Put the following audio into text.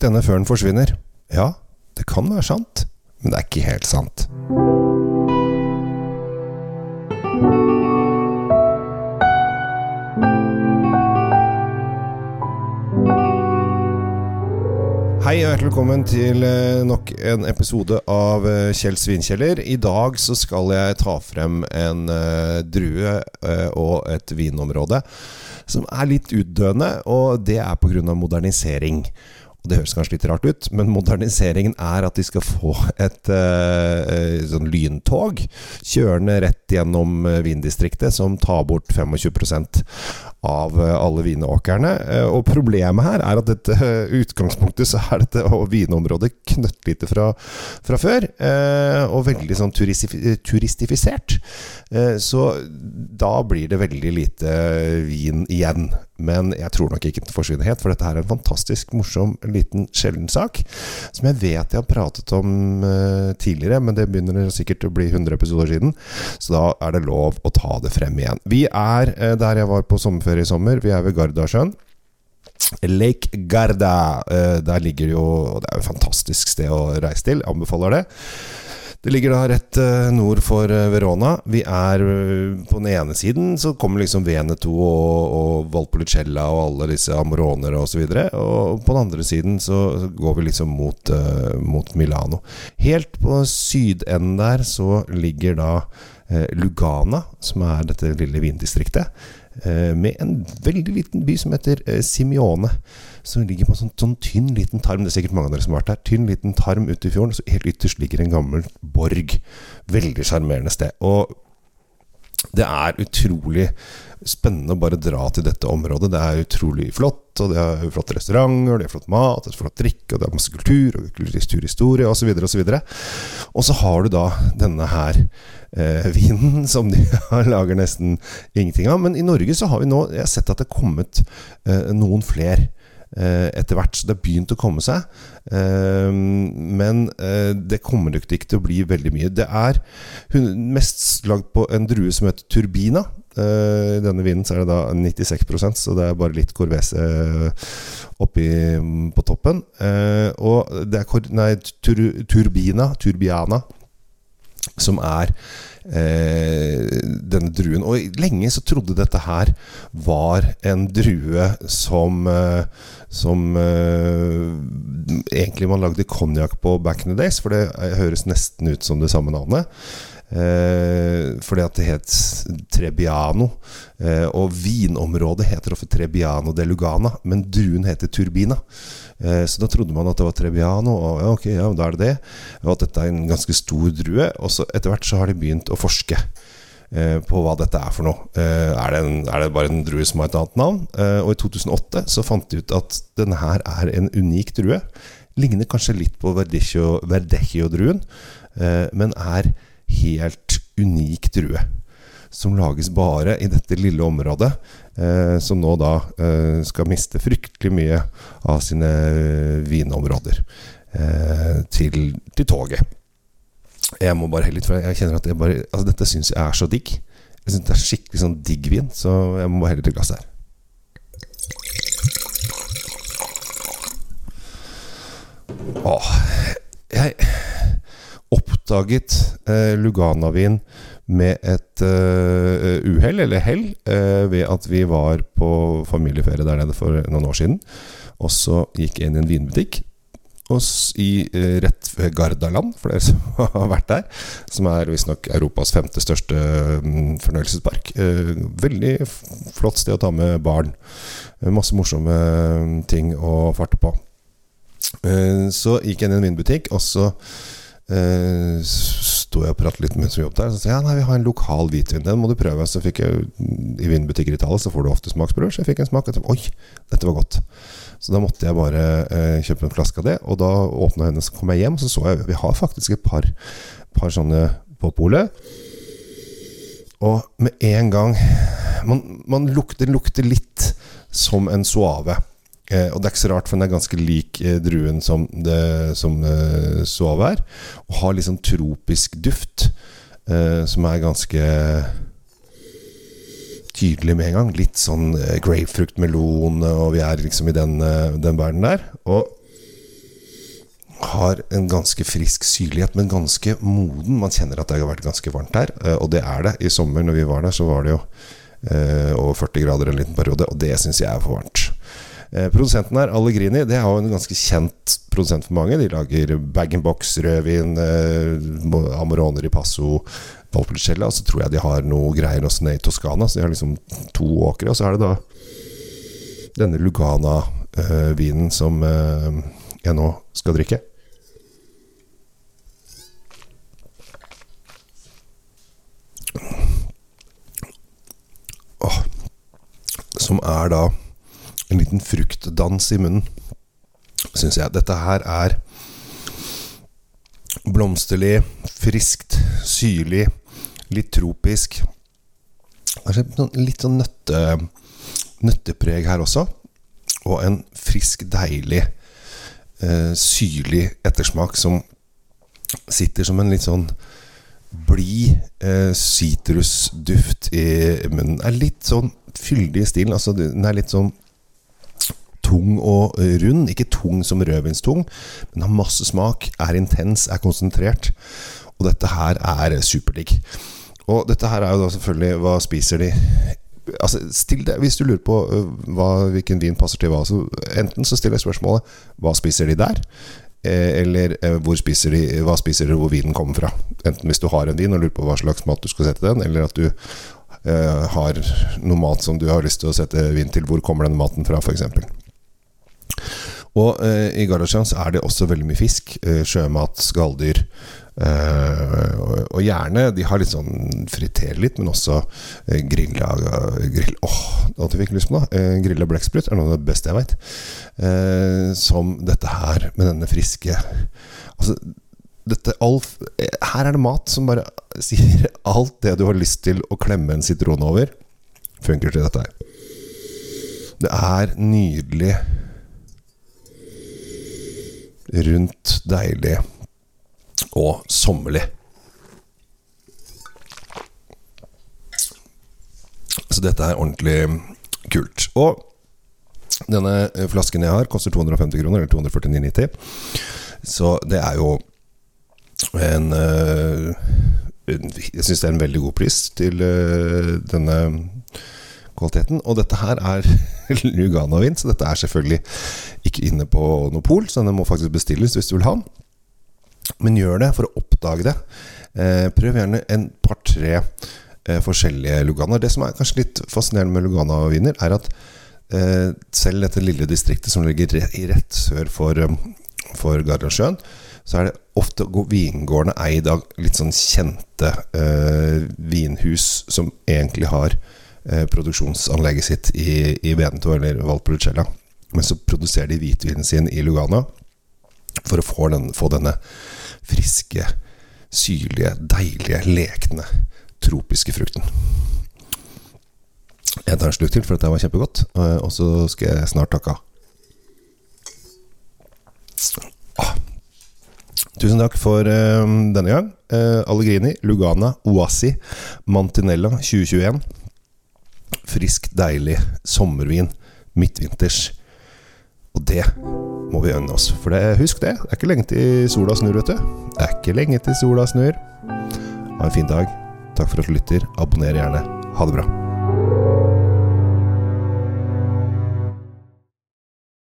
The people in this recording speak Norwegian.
Drikk denne før den forsvinner. Ja, det kan være sant, men det er ikke helt sant. Hei og hjertelig velkommen til eh, nok en episode av eh, Kjell Svinkjeller. I dag så skal jeg ta frem en uh, drue og et vinområde som er litt utdøende, og det er pga. modernisering. Og Det høres kanskje litt rart ut, men moderniseringen er at de skal få et uh, sånn lyntog kjørende rett gjennom vinddistriktet som tar bort 25 av alle vinåkrene. Og problemet her er at dette utgangspunktet så er dette vinområdet knøttlite fra, fra før, og veldig sånn turistifisert. Så da blir det veldig lite vin igjen. Men jeg tror nok ikke den forsvinner helt, for dette er en fantastisk morsom, liten, sjelden sak. Som jeg vet jeg har pratet om tidligere, men det begynner sikkert å bli 100 episoder siden. Så da er det lov å ta det frem igjen. Vi er der jeg var på sommerferie i sommer. Vi er ved Gardasjøen. Lake Garda. Uh, der ligger jo Det er jo et fantastisk sted å reise til. Anbefaler det. Det ligger da rett nord for Verona. Vi er på den ene siden så kommer liksom Veneto og, og Valpolicella og alle disse Amoroner og så videre. Og på den andre siden så går vi liksom mot, mot Milano. Helt på sydenden der så ligger da Lugana, som er dette lille vindistriktet. Uh, med en veldig liten by som heter Simione som ligger på en sånn, sånn, tynn liten tarm. Det er sikkert mange av dere som har vært der. Tynn liten tarm ute i fjorden. Så helt ytterst ligger en gammel borg. Veldig sjarmerende sted. Og det er utrolig spennende å bare dra til dette området. Det er utrolig flott, og det er flotte restauranter, det er flott mat, det er flott drikke, og det er masse kultur og kulturhistorie osv. osv. Og så har du da denne her eh, vinen som de lager nesten ingenting av. Men i Norge så har vi nå Jeg har sett at det er kommet eh, noen flere etter hvert. Så det har begynt å komme seg. Men det kommer nok ikke til å bli veldig mye. Det er mest lagd på en drue som heter Turbina. I denne vinen er det da 96% så det er bare litt Corvese oppi på toppen. Og det er nei, tur, Turbina, Turbiana, som er Eh, denne druen. Og lenge så trodde dette her var en drue som eh, Som eh, egentlig man lagde konjakk på back in the days, for det høres nesten ut som det samme navnet. Eh, fordi at det het Trebbiano. Eh, og vinområdet heter ofte Trebbiano de Lugana, men druen heter Turbina. Eh, så da trodde man at det var Trebbiano, og ja, ok, ja, da er det det. Og at dette er en ganske stor drue. Og så etter hvert så har de begynt å forske. Eh, på hva dette er for noe. Eh, er, det en, er, det bare en drue som har et annet navn? Eh, og i 2008 så fant de ut at denne her er en unik drue. Ligner kanskje litt på Verdecchio-druen, men er helt unik drue. Som lages bare i dette lille området, eh, som nå da eh, skal miste fryktelig mye av sine vinområder eh, til, til, toget. Jeg må bare helle litt, for jeg kjenner at jeg bare, altså dette syns jeg er så digg. Jeg synes Det er skikkelig sånn digg vin, så jeg må bare helle litt glass her. Åh, oppdaget eh, Lugana-vin med et uh, uhell, eller hell, uh, ved at vi var på familieferie der nede for noen år siden. Og så gikk jeg inn i en vinbutikk oss i, eh, rett ved Gardaland, for dere som har vært der. Som er visstnok Europas femte største um, fornøyelsespark. veldig flott sted å ta med barn. masse morsomme ting å farte på. så gikk jeg inn i en vinbutikk, og så Uh, sto jeg og pratet litt med som jobbet der. Så sa jeg ja, nei, vi har en lokal hvitvin. Den må du prøve. Så fikk jeg I vinbutikker i Italia så får du ofte smaksprøver. Så jeg fikk en smak og tenkte oi, dette var godt. Så da måtte jeg bare uh, kjøpe en flaske av det. Og da åpna henne, så kom jeg hjem, og så så jeg vi har faktisk et par, par sånne på polet. Og med en gang Man, man lukter, lukter litt som en suave. Eh, og det er ikke så rart, for den er ganske lik eh, druen som, det, som eh, Suave er. Og har litt sånn tropisk duft, som er ganske tydelig med en gang. Litt sånn eh, grapefrukt, melon, og vi er liksom i den, den verden der. Og har en ganske frisk syrlighet, men ganske moden. Man kjenner at det har vært ganske varmt eh, og det er det. I sommer når vi var der, så var det jo over 40 grader en liten periode, og det syns jeg er for varmt. Eh, produsenten her, Allegrini, det er jo en ganske kjent produsent for mange. De lager bag-in-box, rødvin, eh, Amorone Ripasso, Valpolicella. Og så tror jeg de har noe greier også nede i Toskana. Så de har liksom to åkre. Og så er det da denne Lugana-vinen eh, som jeg nå skal drikke. Åh. Som er da en liten fruktdans i munnen, syns jeg. Dette her er blomsterlig, friskt, syrlig, litt tropisk. Kanskje litt sånn nøtte, nøttepreg her også. Og en frisk, deilig, eh, syrlig ettersmak som sitter som en litt sånn blid eh, sitrusduft i munnen. Er litt sånn fyldig i stilen. Altså, den er litt sånn tung og rund. Ikke tung som rødvinstung, men har masse smak, er intens, er konsentrert. Og dette her er superdigg. Og dette her er jo da selvfølgelig Hva spiser de? Altså, det, Hvis du lurer på øh, hva, hvilken vin passer til hva, så enten så stiller jeg spørsmålet Hva spiser de der? Eh, eller eh, hvor spiser de, hva spiser de hvor vinen kommer fra? Enten hvis du har en vin og lurer på hva slags mat du skal sette den, eller at du eh, har noe mat som du har lyst til å sette vin til. Hvor kommer den maten fra, f.eks.? Og eh, i Garasjan så er det også veldig mye fisk. Eh, sjømat, skalldyr. Eh, og, og, gjerne De har litt sånn friter litt, men også eh, grilla grill, Åh, alt jeg fikk lyst på da Eh, grilla blekksprut er noe av det beste jeg veit. Eh, som dette her, med denne friske Altså dette, all, eh, her er det mat som bare sier alt det du har lyst til å klemme en sitron over, funker til dette her. Det er nydelig rundt, deilig og sommerlig. Så dette er ordentlig kult. Og denne flasken jeg har, koster 250 kroner, eller 249,90. Så det er jo en Jeg syns det er en veldig god pris til denne kvaliteten. Og dette her er Lugano-vin, så dette er selvfølgelig ikke inne på noe pol, så den må faktisk bestilles hvis du vil ha den. Men gjør det for å oppdage det. Eh, prøv gjerne en par-tre eh, forskjellige Luganer. Det som er kanskje litt fascinerende med Lugana-viner, er at eh, selv dette lille distriktet som ligger rett, rett sør for, for Gardasjøen, så er det ofte vingårdene eid av litt sånn kjente eh, vinhus som egentlig har produksjonsanlegget sitt i, i Veneto eller Valpolicella. Men så produserer de hvitvinen sin i Lugana for å få, den, få denne friske, syrlige, deilige, lekne, tropiske frukten. Jeg tar en slurk til, for dette var kjempegodt. Eh, og så skal jeg snart takke av. Ah. Tusen takk for uh, denne gang. Allegrini, Lugana, Oasi, Mantinella 2021 frisk, deilig sommervin midtvinters. Og det må vi ønne oss. For det, husk det, det er ikke lenge til sola snur, vet du. Det er ikke lenge til sola snur. Ha en fin dag. Takk for at du lytter. Abonner gjerne. Ha det bra.